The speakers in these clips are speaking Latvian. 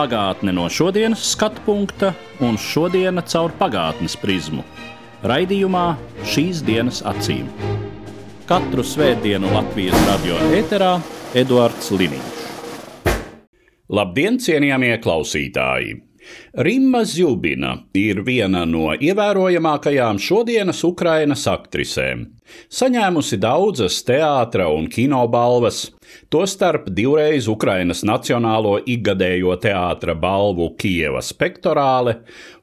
Pagātne no šodienas skatu punkta un šodienas caur pagātnes prizmu. Raidījumā šīs dienas acīm. Katru svētdienu Latvijas radio eterā Eduards Liniņš. Labdien, cienījamie klausītāji! Rimma Zjubina ir viena no ievērojamākajām šodienas Ukrainas aktrisēm. Saņēmusi daudzas teātra un kino balvas, tostarp divreiz Ukrainas Nacionālo ikgadējo teātra balvu Kievas pektorāle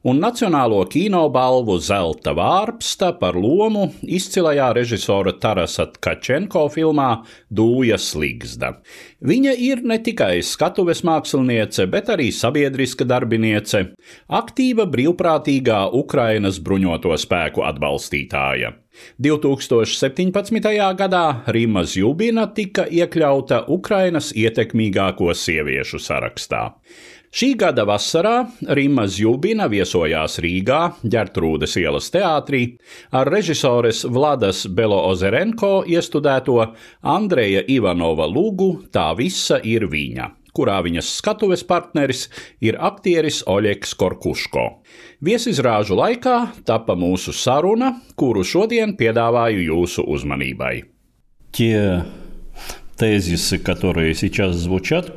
un Nacionālo kino balvu Zelta vārpsta par lomu izcilajā režisora Tarasa Tkačenko filmā Dūja Sligzda. Viņa ir ne tikai skatuves māksliniece, bet arī sabiedriska darbiniece, aktīva brīvprātīgā Ukrainas bruņoto spēku atbalstītāja. 2017. gadā Rīma Zjubina tika iekļauta Ukrainas ietekmīgāko sieviešu sarakstā. Šī gada vasarā Rīma Zjubina viesojās Rīgā, Gertrūdas ielas teātrī, ar režisores Vladas Belo-Ozerenko iestudēto Andreja Ivanova lūgu Tā visa ir viņa kurā viņas skatuves partneris ir aktieris Oļegs Korkuško. Viesizrāžu laikā tapa mūsu saruna, kuru šodien piedāvāju jūsu uzmanībai. Tie тезисы, которые сейчас звучат.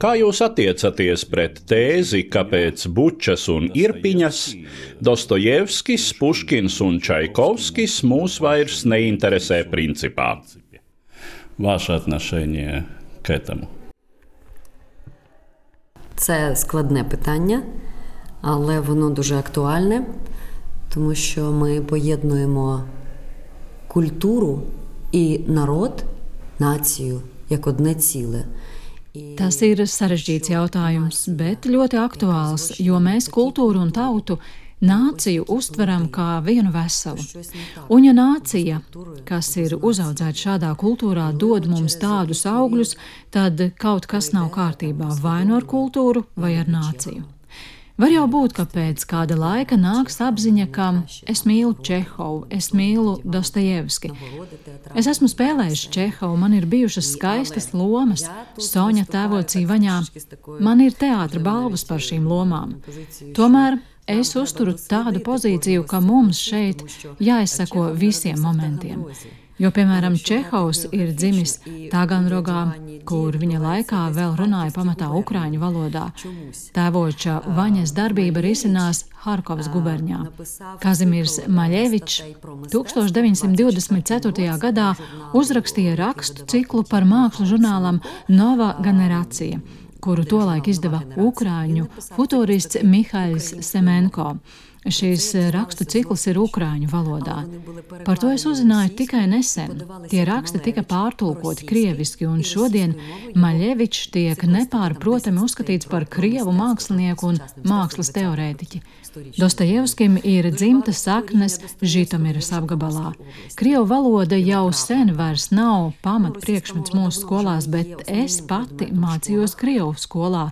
Kā jūs attiecaties pret tēzi, ka pēc Bučas un Irpiņas Dostojevskis, Puškins un Čaikovskis mūs vairs neinteresē principā? Ваше отношение к этому? Це складне питання, але воно дуже актуальне, тому що ми поєднуємо культуру і народ, націю як одне ціле. Tas ir sarežģīts jautājums, bet ļoti aktuāls, jo mēs kultūru un tautu nāciju uztveram kā vienu veselu. Un ja nācija, kas ir uzaudzēta šādā kultūrā, dod mums tādus augļus, tad kaut kas nav kārtībā vai nu ar kultūru, vai ar nāciju. Var jau būt, ka pēc kāda laika nāks apziņa, ka es mīlu Čehovu, es mīlu Dostojevski. Es esmu spēlējis Čehovu, man ir bijušas skaistas lomas, Soņa tēvocī vaņā. Man ir teātra balvas par šīm lomām. Tomēr Es uzturu tādu pozīciju, ka mums šeit jāizsako visiem momentiem. Jo, piemēram, Čehovs ir dzimis Taganrogā, kur viņa laikā vēl runāja pamatā ukrāņu valodā. Tēvoča Vaņas darbība risinās Harkovas guberņā. Kazimirs Maļevičs 1924. gadā uzrakstīja rakstu ciklu par mākslu žurnālam Nova Generacija kuru tolaik izdeva ukrāņu futūrists Mihails Semenko. Šīs rakstu cikls ir ukrāņu valodā. Par to es uzzināju tikai nesen. Tie raksti tika pārtulkoti krieviski, un šodien Maļevičs tiek nepārprotami uzskatīts par krievu mākslinieku un mākslas teorētiķi. Dostojevskim ir dzimtas saknes Žitomiras apgabalā. Krievu valoda jau sen vairs nav pamat priekšmets mūsu skolās, bet es pati mācījos Krievu skolā,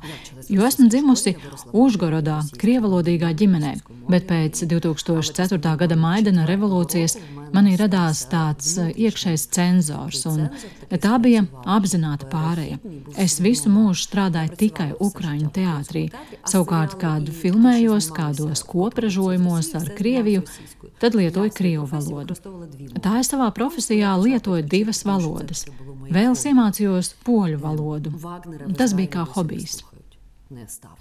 jo esmu dzimusi Užgorodā, krievalodīgā ģimenē. Bet pēc 2004. gada Maidana revolūcijas manī radās tāds iekšējs cenzors, un tā bija apzināta pāreja. Es visu mūžu strādāju tikai Ukraiņu teātrī. Savukārt, kad filmējos kādos kopražojumos ar Krieviju, tad lietoju Krievu valodu. Tā es savā profesijā lietoju divas valodas. Vēl iemācījos poļu valodu. Tas bija kā hobijs.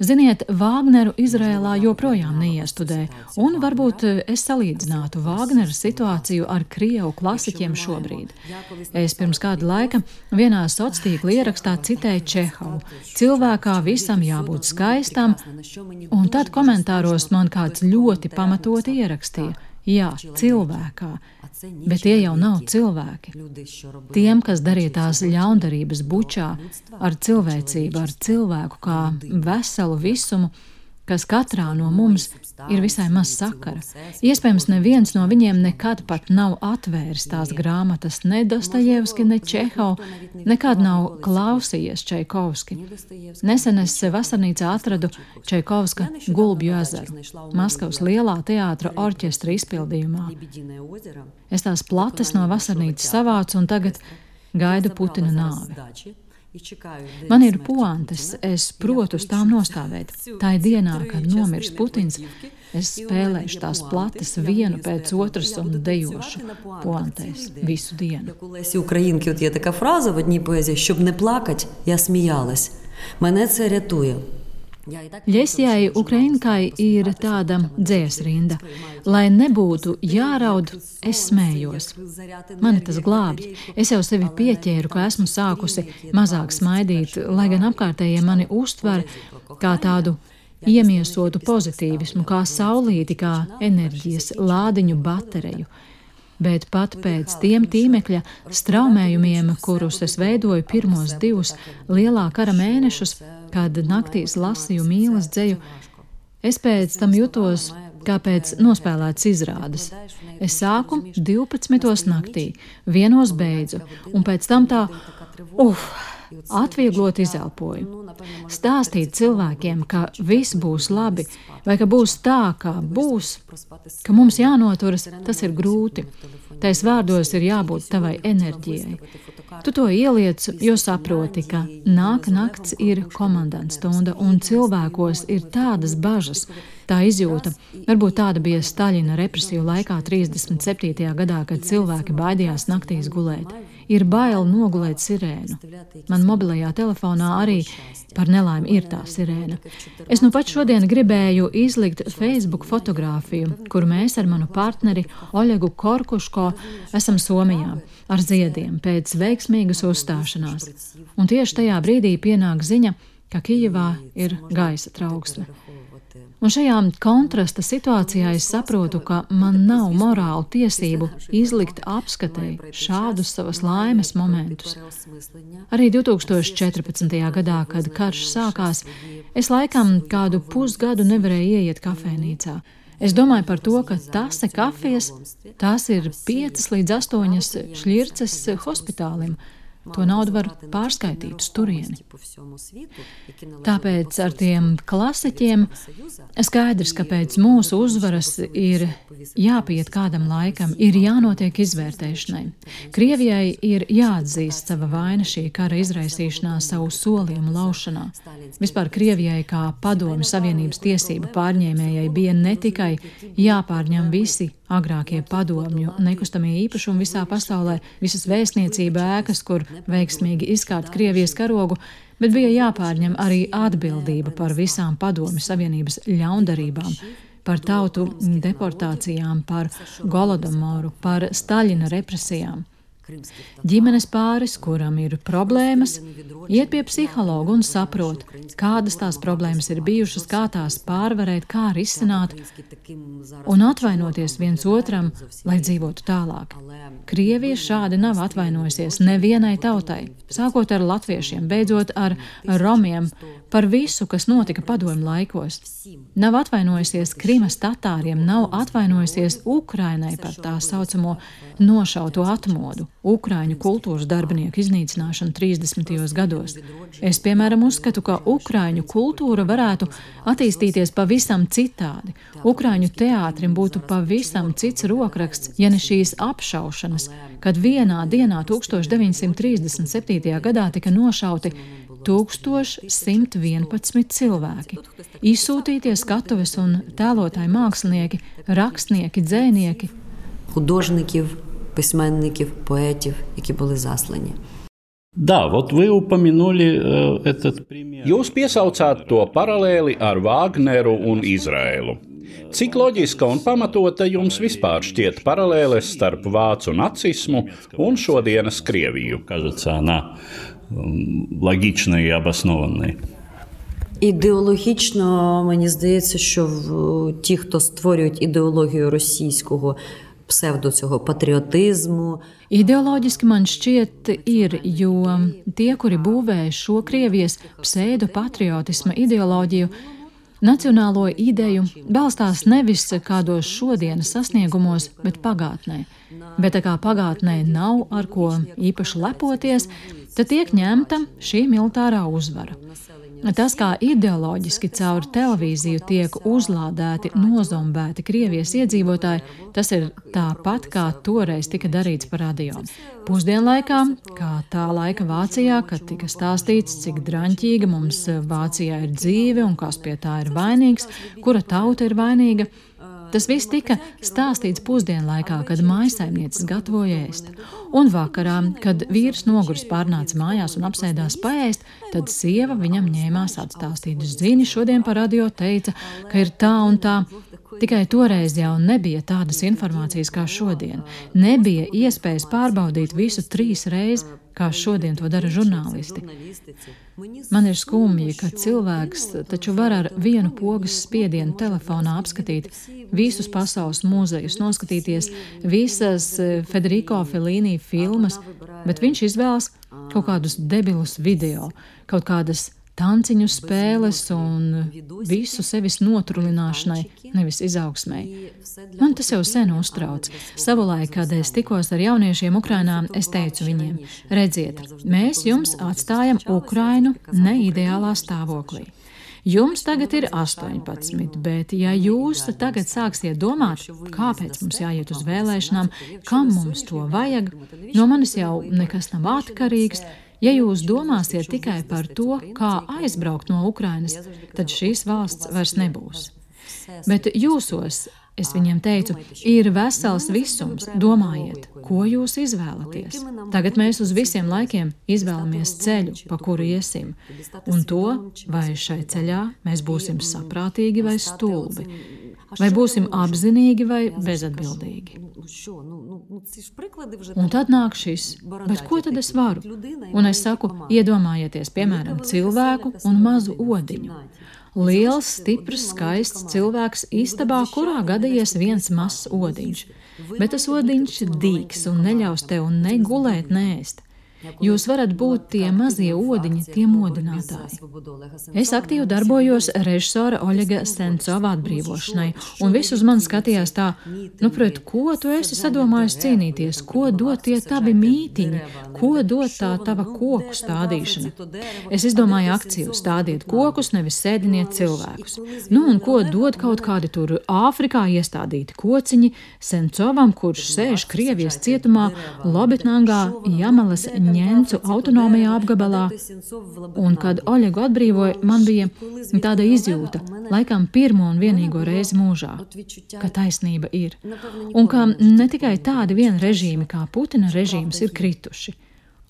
Ziniet, Vāgneru Izrēlā joprojām neiestudē, un varbūt es salīdzinātu Vāgneru situāciju ar Krievu klasiķiem šobrīd. Es pirms kāda laika vienā sociālā tīkla ierakstā citēju Čehovu. Cilvēkā visam jābūt skaistam, un tad komentāros man kāds ļoti pamatoti ierakstīja. Jā, cilvēkā, bet tie jau nav cilvēki. Tiem, kas darīja tās ļaundarības bučā, ar cilvēcību, ar cilvēku kā veselu visumu, kas katrā no mums ir visai maz sakara. Iespējams, neviens no viņiem nekad pat nav atvēris tās grāmatas, ne Dostojevski, ne Čehov, nekad nav klausījies Čaikovski. Nesen es vasarnīcā atradu Čaikovska Gulbju ezeru, Maskavas lielā teātra orķestra izpildījumā. Es tās plates no vasarnīcas savācu un tagad gaidu Putina nāvi. Man ir puantes, es protu uz tām nostāvēt. Tā ir dienā, kad nomirs Putins. Es spēlēšu tās plates vienu pēc otras un dejošu puantēs visu dienu. Українки, от є така фраза в одній поезії, щоб не плакать, я сміялась. Мене це рятує. Ļesjai Ukrainkai ir tāda dziesrinda. Lai nebūtu jāraud, es smējos. Mani tas glābj. Es jau sevi pieķēru, ka esmu sākusi mazāk smaidīt, lai gan apkārtējie mani uztver kā tādu iemiesotu pozitīvismu, kā saulīti, kā enerģijas lādiņu bateriju bet pat pēc tiem tīmekļa straumējumiem, kurus es veidoju pirmos divus lielā kara mēnešus, kad naktīs lasīju mīlas dzēju, es pēc tam jutos kā pēc nospēlētas izrādes. Es sāku 12. naktī, vienos beidzu, un pēc tam tā, uf, atvieglot izelpoju. Stāstīt cilvēkiem, ka viss būs labi, vai ka būs tā, kā būs, ka mums jānoturas, tas ir grūti. Tais vārdos ir jābūt tavai enerģijai. Tu to ieliec, jo saproti, ka nāk nakts ir komandants stunda, un cilvēkos ir tādas bažas, Tā izjūta varbūt tāda bija Staļina represiju laikā 37. gadā, kad cilvēki baidījās naktīs gulēt. Ir bail nogulēt sirēnu. Man mobilajā telefonā arī par nelaimi ir tā sirēna. Es nu pat šodien gribēju izlikt Facebook fotografiju, kur mēs ar manu partneri Oļegu Korkuško esam Somijā ar ziediem pēc veiksmīgas uzstāšanās. Un tieši tajā brīdī pienāk ziņa, ka Kijivā ir gaisa trauksme. Un šajā kontrasta situācijā es saprotu, ka man nav morālu tiesību izlikt apskatēji šādus savas laimes momentus. Arī 2014. gadā, kad karš sākās, es laikam kādu pusgadu nevarēju ieiet kafejnīcā. Es domāju par to, ka tase kafijas, tās ir 5 līdz 8 šķirces hospitālim. To naudu var pārskaitīt uz turieni. Tāpēc ar tiem klasiķiem skaidrs, ka pēc mūsu uzvaras ir jāpiet kādam laikam, ir jānotiek izvērtēšanai. Krievijai ir jāatzīst sava vaina šī kara izraisīšanā, savu solījumu laušanā. Vispār Krievijai kā padomju Savienības tiesību pārņēmējai bija ne tikai jāpārņem visi agrākie padomju nekustamie īpašumi visā pasaulē, visas vēstniecība ēkas, kur veiksmīgi izkārt Krievijas karogu, bet bija jāpārņem arī atbildība par visām padomju Savienības ļaundarībām par tautu deportācijām, par Golodomoru, par Staļina represijām. Ģimenes pāris, kuram ir problēmas, iet pie psihologa un saprot, kādas tās problēmas ir bijušas, kā tās pārvarēt, kā risināt, un atvainoties viens otram, lai dzīvotu tālāk. Krievija šādi nav atvainojusies nevienai tautai, sākot ar latviešiem, beidzot ar romiem, par visu, kas notika padomju laikos. Nav atvainojusies Krimas tatāriem, nav atvainojusies Ukrainai par tā saucamo nošauto atmodu, Ukrāņu kultūras darbinieku iznīcināšanu 30. gados. Es, piemēram, uzskatu, ka Ukrāņu kultūra varētu attīstīties pavisam citādi. Ukrāņu teātrim būtu pavisam cits rokraksts, ja ne šīs apšaušanas, kad vienā dienā 1937. gadā tika nošauti 1111 cilvēki. Izsūtītie skatuves un tēlotāji mākslinieki, rakstnieki, dzēnieki. Художників, письменників, поетів, які були заслані. Да, вот вы упомянули э, этот пример. Jūs piesaucāt to paralēli ar Vāgneru un Izraēlu. Cik loģiska un pamatota jums vispār šķiet paralēles starp vācu nacismu un šodienas Krieviju? Кажется, она логічної і обоснованої. Ідеологічно мені здається, що в ті, хто створюють ідеологію російського pseido цього patriotismu. Ideoloģiski man šķiet, ir, jo tie, kuri būvē šo Krievijas pseido patriotisma ideoloģiju, Nacionālo ideju balstās nevis kādos šodienas sasniegumos, bet pagātnē. Bet tā kā pagātnē nav ar ko īpaši lepoties, tad tiek ņemta šī militārā uzvara. Tas, kā ideoloģiski caur televīziju tiek uzlādēti, nozombēti Krievijas iedzīvotāji, tas ir tāpat kā toreiz tika darīts par radio. Pusdienlaikā, kā tā laika Vācijā, kad tika stāstīts, cik draņķīga mums Vācijā ir dzīve un kas pie tā ir vainīgs, kura tauta ir vainīga. Tas viss tika stāstīts pusdienlaikā, kad mājsaimnieces gatavoja ēst. Un vakarā, kad vīrs noguris pārnāca mājās un apsēdās paēst, tad sieva viņam ņēmās atstāstīt. Zini, šodien par radio teica, ka ir tā un tā. Tikai toreiz jau nebija tādas informācijas kā šodien. Nebija iespējas pārbaudīt visu trīs reizes, kā šodien to dara žurnālisti. Man ir skumji, ka cilvēks taču var ar vienu pogas spiedienu telefonā apskatīt visus pasaules muzejus, noskatīties visas eh, Federico Felīnī filmas, bet viņš izvēlas kaut kādus debilus video, kaut kādas tanciņu spēles un visu sevis notrulināšanai, nevis izaugsmai. Man tas jau sen uztrauc. Savulaik, kad es tikos ar jauniešiem Ukrainā, es teicu viņiem: redziet, mēs jums atstājam Ukrainu neideālā stāvoklī. Jums tagad ir 18, bet ja jūs tagad sāksiet domāt, kāpēc mums jāiet uz vēlēšanām, kam mums to vajag, no manis jau nekas nav atkarīgs, Ja jūs domāsiet tikai par to, kā aizbraukt no Ukrainas, tad šīs valsts vairs nebūs. Bet jūsos, es viņiem teicu, ir vesels visums. Domājiet, ko jūs izvēlaties. Tagad mēs uz visiem laikiem izvēlamies ceļu, pa kuru iesim, un to, vai šai ceļā mēs būsim saprātīgi vai stulbi. Vai būsim apzinīgi vai bezatbildīgi? Un tad nāk šis, bet ko tad es varu? Un es saku, iedomājieties, piemēram, cilvēku un mazu odiņu. Liels, stiprs, skaists cilvēks istabā, kurā gadījies viens mazs odiņš. Bet tas odiņš dīks un neļaus tev ne gulēt, nēst. Jūs varat būt tie mazie odiņi, tie modinātāji. Es aktīvi darbojos režisora Oļega Sencova atbrīvošanai, un visus man skatījās tā, nu, pret ko tu esi sadomājis cīnīties, ko dot tie tavi mītiņi, ko dot tā tava koku stādīšana. Es izdomāju akciju stādiet kokus, nevis sēdiniet cilvēkus. Nu, un ko dod kaut kādi tur Āfrikā iestādīti kociņi Sencovam, kurš sēž Krievijas cietumā Lobitnangā Jamalas Ņēncu autonomijā apgabalā, un kad Oļegu atbrīvoja, man bija tāda izjūta, laikam pirmo un vienīgo reizi mūžā, ka taisnība ir, un ka ne tikai tādi vien režīmi kā Putina režīms ir krituši.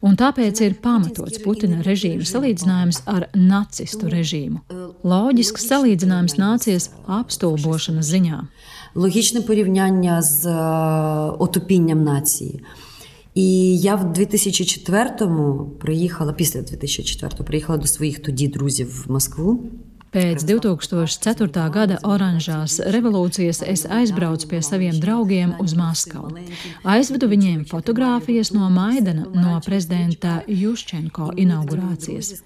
Un tāpēc ir pamatots Putina režīma salīdzinājums ar nacistu režīmu. Loģisks salīdzinājums nācies apstulbošanas ziņā. Логічне порівняння з отупінням нації. І я в 2004-му приїхала, після 2004-го приїхала до своїх тоді друзів в Москву. Pēc 2004. gada oranžās revolūcijas es aizbraucu pie saviem draugiem uz Maskavu. Aizvedu viņiem fotogrāfijas no Maidana, no prezidenta Juščenko inaugurācijas.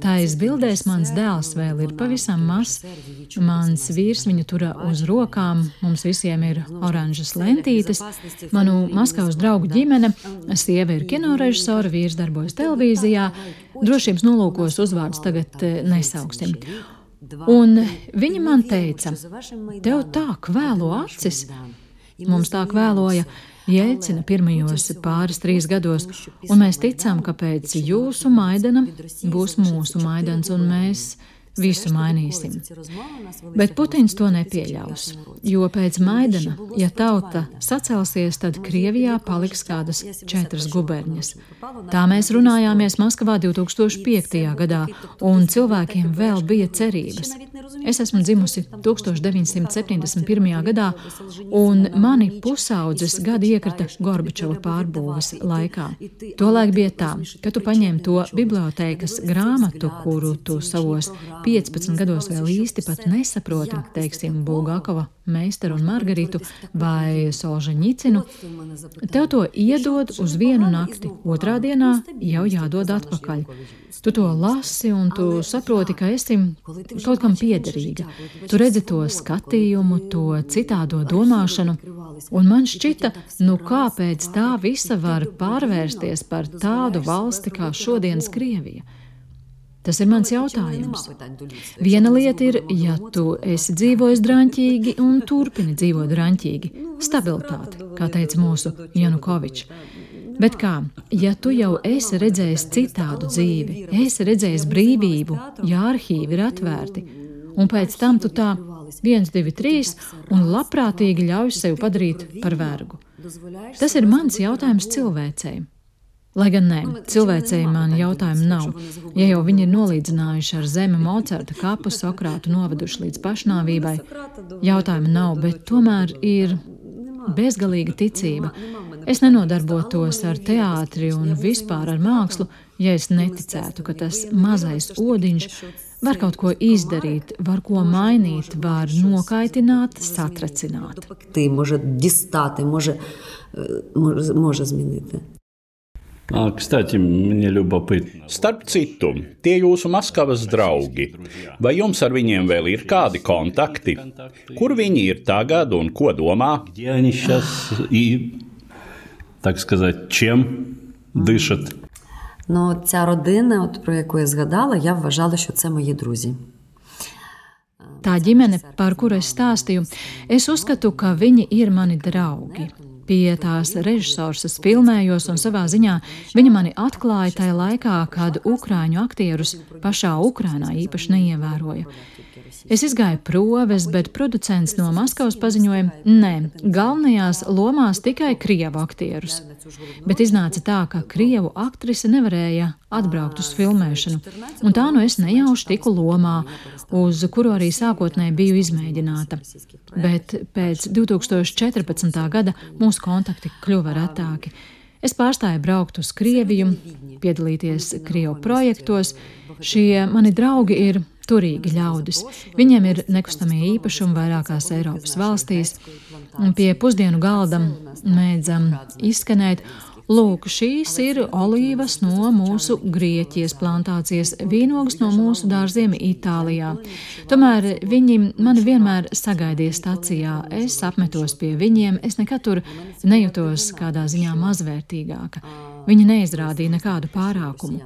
Tais bildēs mans dēls vēl ir pavisam mazs. Mans vīrs viņu tura uz rokām, mums visiem ir oranžas lentītes. Manu Maskavas draugu ģimene, sieva ir kinorežisora, vīrs darbojas televīzijā. Drošības nolūkos uzvārds tagad eh, nesauksim. Un viņa man teica, tev tā kvēlo acis. Mums tā kvēloja Jēlcina pirmajos pāris trīs gados, un mēs ticām, ka pēc jūsu maidana būs mūsu maidans, un mēs visu mainīsim. Bet Putins to nepieļaus, jo pēc Maidana, ja tauta sacelsies, tad Krievijā paliks kādas četras guberņas. Tā mēs runājāmies Maskavā 2005. gadā, un cilvēkiem vēl bija cerības. Es esmu dzimusi 1971. gadā, un mani pusaudzes gadi iekrita Gorbačova pārbūves laikā. Tolaik bija tā, ka tu paņēmi to bibliotēkas grāmatu, kuru tu savos 15 gados vēl īsti pat nesaproti, teiksim, Bulgakova meistaru un Margaritu vai Solžaņicinu, tev to iedod uz vienu nakti, otrā dienā jau jādod atpakaļ. Tu to lasi un tu saproti, ka esi kaut kam piederīga. Tu redzi to skatījumu, to citādo domāšanu, un man šķita, nu kāpēc tā visa var pārvērsties par tādu valsti kā šodienas Krievija? Tas ir mans jautājums. Viena lieta ir, ja tu esi dzīvojis drāmķīgi un turpini dzīvot drāmķīgi, stabilitāte, kā teica mūsu Janukovičs. Bet kā, ja tu jau esi redzējis citādu dzīvi, esi redzējis brīvību, ja arhīvi ir atvērti, un pēc tam tu tā viens, divi, trīs, un labprātīgi ļauj sev padarīt par vergu. Tas ir mans jautājums cilvēcei. Lai gan nē, cilvēcēji man jautājumu nav. Ja jau viņi ir nolīdzinājuši ar zemi Mocerta kapu, Sokrātu novaduši līdz pašnāvībai, jautājumu nav, bet tomēr ir bezgalīga ticība. Es nenodarbotos ar teātri un vispār ar mākslu, ja es neticētu, ka tas mazais odiņš var kaut ko izdarīt, var ko mainīt, var nokaitināt, satracināt. Tī, može, distāti, može, može, može zminīt. Kstати, мне любопытно. Starp citu, tie jūsu Maskavas draugi, vai jums ar viņiem vēl ir kādi kontakti? Kur viņi ir tagad un ko domā? Где они сейчас и, так сказать, чем дышат? Ну, ця родина, от, про яку я згадала, я вважала, що це мої друзі. Tā ģimene, par kuru es stāstīju, es uzskatu, ka viņi ir mani draugi. Pie tās režisors es filmējos, un savā ziņā viņa mani atklāja tajā laikā, kad ukrāņu aktierus pašā Ukrainā īpaši neievēroja. Es izgāju proves, bet producents no Maskavas paziņoja, nē, galvenajās lomās tikai krievu aktierus. Bet iznāca tā, ka krievu aktrise nevarēja atbraukt uz filmēšanu, un tā nu es nejauši tiku lomā, uz kuru arī sākotnēji biju izmēģināta. Bet pēc 2014. gada mūsu kontakti kļuva retāki. Es pārstāju braukt uz Krieviju, piedalīties Krievu projektos. Šie mani draugi ir turīgi ļaudis. Viņiem ir nekustamie īpašumi vairākās Eiropas valstīs, un pie pusdienu galda mēdzam izskanēt. Lūk, šīs ir olīvas no mūsu Grieķijas plantācijas, vīnogas no mūsu dārziem Itālijā. Tomēr viņi mani vienmēr sagaidīja stacijā. Es apmetos pie viņiem, es nekad tur nejūtos kādā ziņā mazvērtīgāka. Viņa neizrādīja nekādu pārākumu.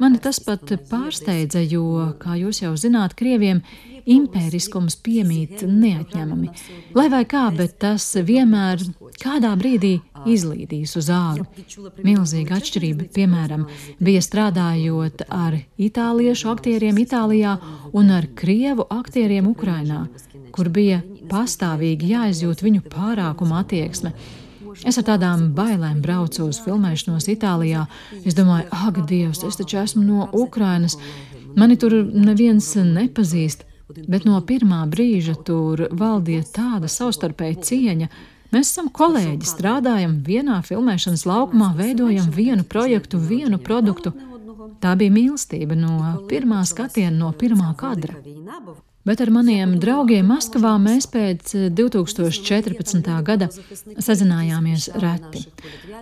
Mani tas pat pārsteidza, jo, kā jūs jau zināt, krieviem impēriskums piemīt neatņemami. Lai vai kā, bet tas vienmēr kādā brīdī izlīdīs uz āru. Milzīga atšķirība, piemēram, bija strādājot ar itāliešu aktieriem Itālijā un ar krievu aktieriem Ukrainā, kur bija pastāvīgi jāizjūt viņu pārākuma attieksme. Es ar tādām bailēm braucu uz filmēšanos Itālijā. Es domāju, ak, Dievs, es taču esmu no Ukrainas. Mani tur neviens nepazīst, bet no pirmā brīža tur valdīja tāda savstarpēja cieņa. Mēs esam kolēģi, strādājam vienā filmēšanas laukumā, veidojam vienu projektu, vienu produktu. Tā bija mīlestība no pirmā skatiena, no pirmā kadra. Bet ar maniem draugiem Maskavā mēs pēc 2014. gada sazinājāmies reti.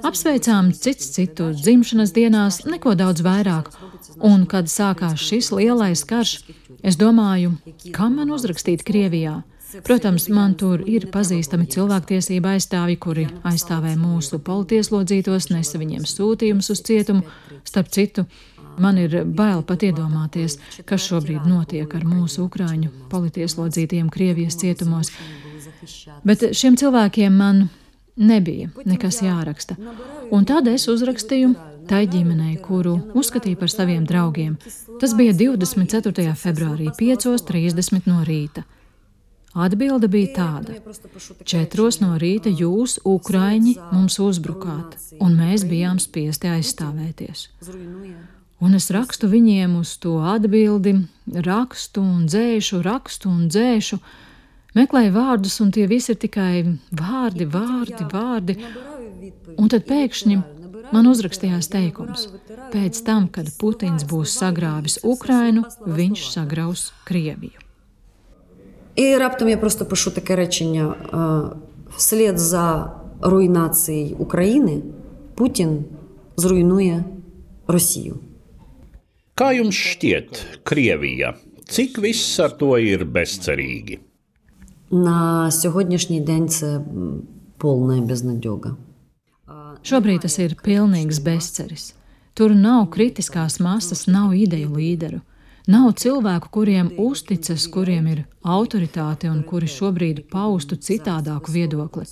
Apsveicām cits citu dzimšanas dienās, neko daudz vairāk. Un, kad sākās šis lielais karš, es domāju, kam man uzrakstīt Krievijā? Protams, man tur ir pazīstami cilvēktiesība aizstāvji, kuri aizstāvē mūsu politieslodzītos, nesa viņiem sūtījumus uz cietumu. Starp citu, Man ir bail pat iedomāties, kas šobrīd notiek ar mūsu ukrāņu politieslodzītiem Krievijas cietumos. Bet šiem cilvēkiem man nebija nekas jāraksta. Un tad es uzrakstīju tai ģimenei, kuru uzskatīju par saviem draugiem. Tas bija 24. februārī, 5.30 no rīta. Atbilde bija tāda: Četros no rīta jūs, Ukrāņi, mums uzbrukāt, un mēs bijām spiesti aizstāvēties. Un es rakstu viņiem uz to atbildi, rakstu un dzēšu, rakstu un dzēšu, meklēju vārdus, un tie visi ir tikai vārdi, vārdi, vārdi. Un tad pēkšņi man uzrakstījās teikums: pēc tam, kad Putins būs sagrāvis Ukrainu, viņš sagraus Krieviju. І раптом я просто пишу таке речення: вслід за руйнацією України Путін зруйнує Росію. Kā jums šķiet, Krievija, cik viss ar to ir bezcerīgi? На сьогоднішній день це повна безнадьога. Šobrīd tas ir pilnīgs bezceris. Tur nav kritiskās masas, nav ideju līderu. Nav cilvēku, kuriem uzticas, kuriem ir autoritāte un kuri šobrīd paustu citādāku viedokli.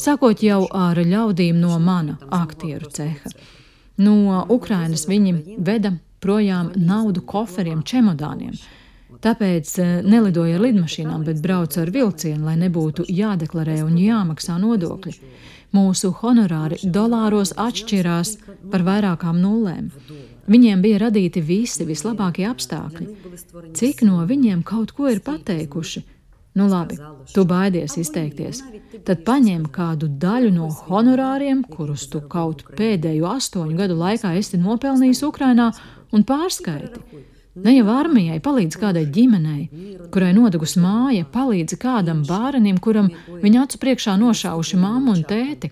Sākot jau ar ļaudīm no mana aktieru ceha. No Ukrainas viņi veda projām naudu koferiem, čemodāniem. Tāpēc eh, nelidoju ar lidmašīnām, bet braucu ar vilcienu, lai nebūtu jādeklarē un jāmaksā nodokļi. Mūsu honorāri dolāros atšķirās par vairākām nulēm. Viņiem bija radīti visi vislabākie apstākļi. Cik no viņiem kaut ko ir pateikuši? Nu, labi, tu baidies izteikties. Tad paņem kādu daļu no honorāriem, kurus tu kaut pēdējo astoņu gadu laikā esi nopelnījis Ukrajinā, un pārskaiti. Ne jau armijai palīdz kādai ģimenei, kurai nodegus māja, palīdz kādam bērnam, kuram viņa acu priekšā nošauši mammu un tēti,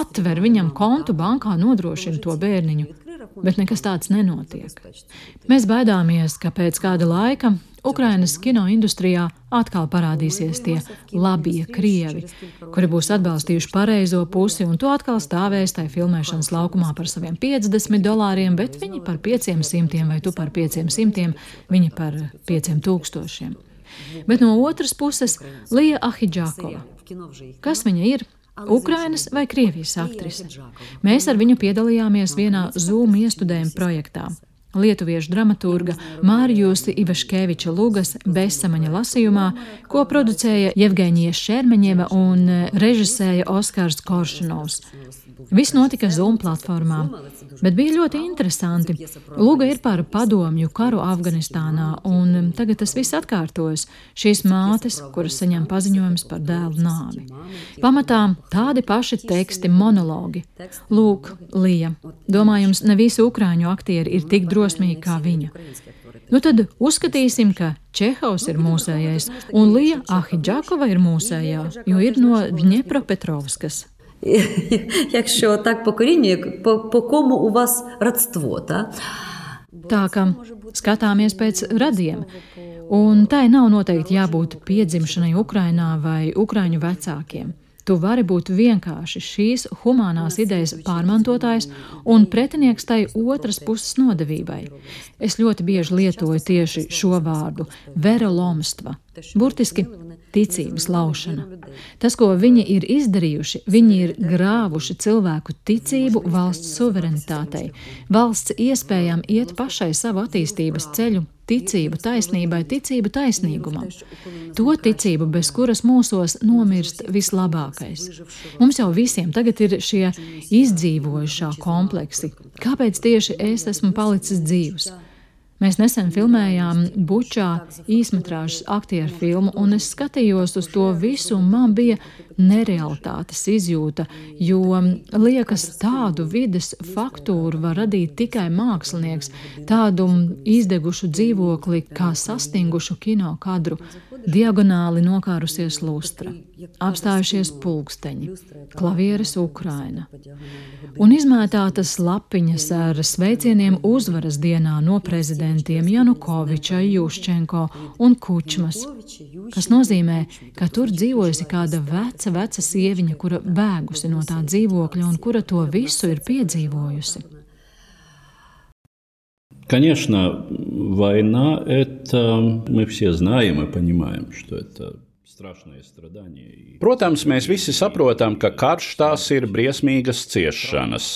atver viņam kontu bankā, nodrošina to bērniņu bet nekas tāds nenotiek. Mēs baidāmies, ka pēc kāda laika Ukrainas kino industrijā atkal parādīsies tie labie krievi, kuri būs atbalstījuši pareizo pusi, un to atkal stāvēs tajā filmēšanas laukumā par saviem 50 dolāriem, bet viņi par 500 vai tu par 500, viņi par 5000. Bet no otras puses, Lija Ahidžākova. Kas viņa ir? Ukrainas vai Krievijas aktrise. Mēs ar viņu piedalījāmies vienā Zoom iestudējuma projektā. Lietuviešu dramaturga Mārjusi Ivaškeviča Lugas bezsamaņa lasījumā, ko producēja Jevgeņija Šermeņeva un režisēja Oskars Koršanovs. Viss notika Zoom platformā, bet bija ļoti interesanti. Lūga ir par padomju karu Afganistānā, un tagad tas viss atkārtojas. Šīs mātes, kuras saņem paziņojumus par dēlu nāvi. Pamatā tādi paši teksti, monologi. Lūk, Lija, domājams, ne visi ukrāņu aktieri ir tik drosmīgi kā viņa. Nu tad uzskatīsim, ka Čehovs ir mūsējais, un Lija Ahidžakova ir mūsējā, jo ir no Dņepropetrovskas. Якщо так по корінню, по, по кому у вас родство? Та? Tā kā skatāmies pēc radiem, un tai nav noteikti jābūt piedzimšanai Ukrainā vai Ukrāņu vecākiem. Tu vari būt vienkārši šīs humanās idejas pārmantotājs un pretinieks tai otras puses nodevībai. Es ļoti bieži lietoju tieši šo vārdu - verolomstva, burtiski ticības laušana. Tas, ko viņi ir izdarījuši, viņi ir grāvuši cilvēku ticību valsts suverenitātei, valsts iespējām iet pašai savu attīstības ceļu, ticību taisnībai, ticību taisnīgumam. To ticību, bez kuras mūsos nomirst vislabākais. Mums jau visiem tagad ir šie izdzīvojušā kompleksi. Kāpēc tieši es esmu palicis dzīvs? Mēs nesen filmējām Bučā īsmetrāžas aktieru filmu, un es skatījos uz to visu, un man bija nerealitātes izjūta, jo liekas, tādu vides faktūru var radīt tikai mākslinieks, tādu izdegušu dzīvokli kā sastingušu kino kadru diagonāli nokārusies lustra, apstājušies pulksteņi, klavieres Ukraina un izmētātas lapiņas ar sveicieniem uzvaras dienā no prezidentiem Janukoviča, Juščenko un Kučmas, kas nozīmē, ka tur dzīvojusi kāda veca, veca sieviņa, kura bēgusi no tā dzīvokļa un kura to visu ir piedzīvojusi. Конечно, война – это мы все знаем и понимаем, что это Protams, mēs visi saprotam, ka karš tās ir briesmīgas ciešanas,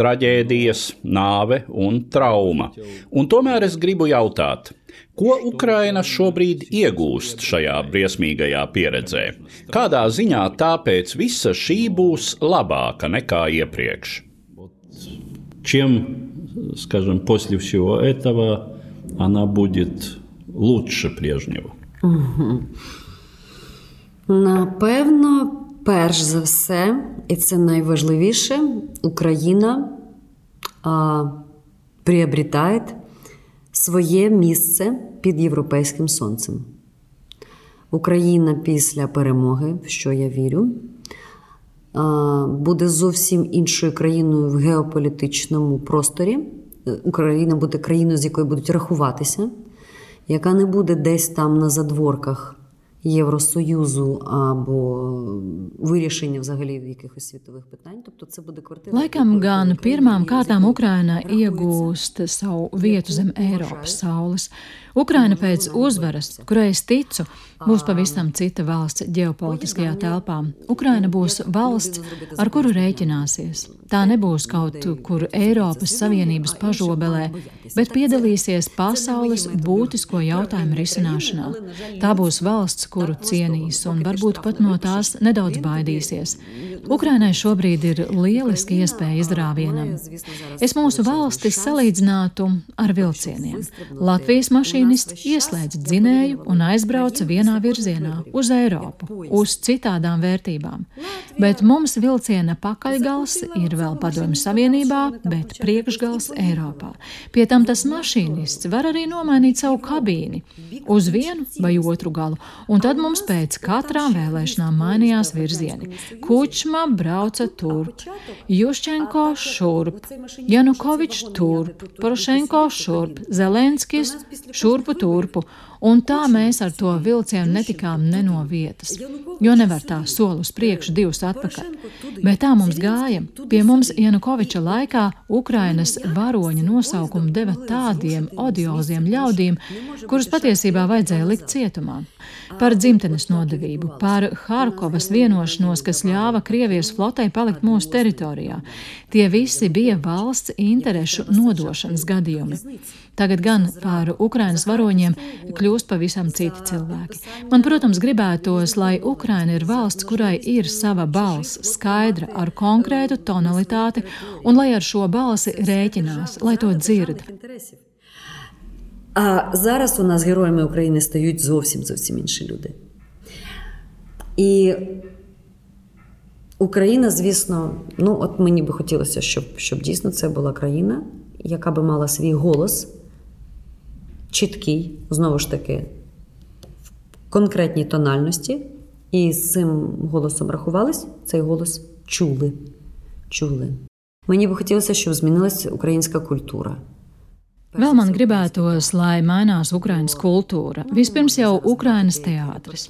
traģēdijas, nāve un trauma. Un tomēr es gribu jautāt, ko Ukraina šobrīd iegūst šajā briesmīgajā pieredzē? Kādā ziņā tāpēc visa šī būs labāka nekā iepriekš? Чем скажем, после всего этого она будет лучше прежнего. Угу. Напевно, перш за все, і це найважливіше, Україна приобретає своє місце під європейським сонцем. Україна після перемоги, в що я вірю, буде зовсім іншою країною в геополітичному просторі. Україна буде країною, з якою будуть рахуватися, яка не буде десь там на задворках Євросоюзу або вирішення взагалі якихось світових питань. Тобто це буде квартира. Laikam gan pirmām kārtām Ukraina iegūst savu vietu zem Eiropas saules. Ukraina pēc uzvaras, kurai es ticu, būs pavisam cita valsts ģeopolitiskajā telpā. Ukraina būs valsts, ar kuru rēķināsies. Tā nebūs kaut kur Eiropas Savienības pažobelē, bet piedalīsies pasaules būtisko jautājumu risināšanā. Tā būs valsts, kuru cienīs un varbūt pat no tās nedaudz baidīsies. Ukrainai šobrīd ir lieliski iespēja izrāvienam. Es mūsu valsti salīdzinātu ar vilcieniem. Latvijas mašīnists ieslēdz dzinēju un aizbrauca vienā virzienā uz Eiropu, uz citādām vērtībām. Bet mums vilciena pakaļgals ir vēl padomju Savienībā, bet priekšgals Eiropā. Pie tam tas mašīnists var arī nomainīt savu kabīni uz vienu vai otru galu, un tad mums pēc katrām vēlēšanām mainījās virzieni. Kučma brauca turp, Juščenko šurp, Janukovičs turp, Porošenko šurp, Zelenskis šurpu turpu, un tā mēs ar to vilcienu netikām ne no vietas, jo nevar tā soli uz priekšu, divus atpakaļ. Bet tā mums gāja. Pie mums Janukoviča laikā Ukrainas varoņa nosaukumu deva tādiem odioziem ļaudīm, kurus patiesībā vajadzēja likt cietumā. Par dzimtenes nodevību, par Harkovas vienošanos, kas ļāva Krievijas flotei palikt mūsu teritorijā. Tie visi bija valsts interešu nodošanas gadījumi. Tagad gan par Ukrainas varoņiem kļūst pavisam citi cilvēki. Man, protams, gribētos, lai Ukraina ir valsts, kurai ir sava balss, skaidra, ar konkrētu tonalitāti, un lai ar šo balsi rēķinās, lai to dzird. А зараз у нас героями України стають зовсім зовсім інші люди. І Україна, звісно, ну от мені би хотілося, щоб, щоб дійсно це була країна, яка би мала свій голос Чіткий, знову ж таки, в конкретній тональності, і з цим голосом рахувались, цей голос чули. чули. Мені би хотілося, щоб змінилася українська культура. Vēl man gribētos, lai mainās Ukraiņas kultūra. Vispirms jau Ukraiņas teātris.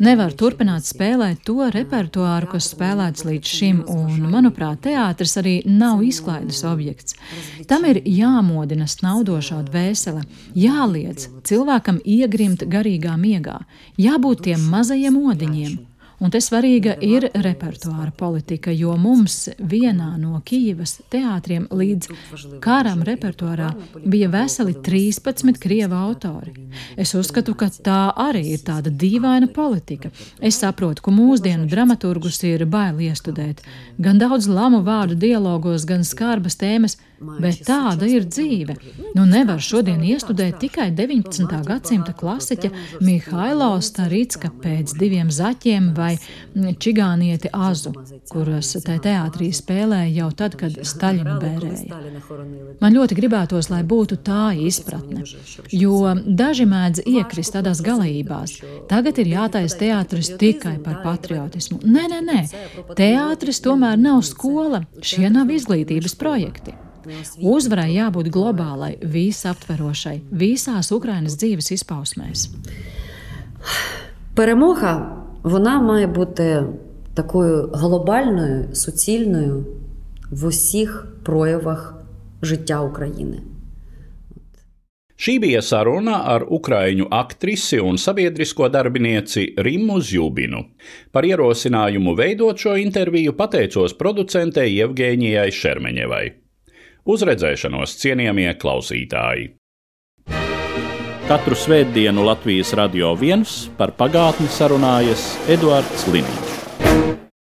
Nevar turpināt spēlēt to repertuāru, kas spēlēts līdz šim, un, manuprāt, teātris arī nav izklaides objekts. Tam ir jāmodina snaudošā dvēsele, jāliedz cilvēkam iegrimt garīgā miegā, jābūt tiem mazajiem odiņiem. Un te svarīga ir repertuāra politika, jo mums vienā no Kijivas teātriem līdz kāram repertuārā bija veseli 13 krievu autori. Es uzskatu, ka tā arī ir tāda dīvaina politika. Es saprotu, ka mūsdienu dramaturgus ir bail iestudēt. Gan daudz lamu vārdu dialogos, gan skarbas tēmas, Bet tāda ir dzīve. Nu, nevar šodien iestudēt tikai 19. gadsimta klasiķa Mihailo Starīcka pēc diviem zaķiem vai čigānieti Azu, kuras te teātrī spēlēja jau tad, kad Staļinu bērēja. Man ļoti gribētos, lai būtu tā izpratne, jo daži mēdz iekrist tādās galējībās. Tagad ir jātaisa teātris tikai par patriotismu. Nē, nē, nē, teātris tomēr nav skola, šie nav izglītības projekti. Uzvarai jābūt globālai, visaptverošai, visās Ukrainas dzīves izpausmēs. Перемога вона має бути такою глобальною, суцільною в усіх проявах життя України. Šī bija saruna ar ukraiņu aktrisi un sabiedrisko darbinieci Rimu Zjubinu. Par ierosinājumu veidot šo interviju pateicos producentei Jevgēnijai Šermeņevai. Uz redzēšanos, cienījamie klausītāji! Katru svētdienu Latvijas radio viens par pagātni sarunājas Eduards Liniņš.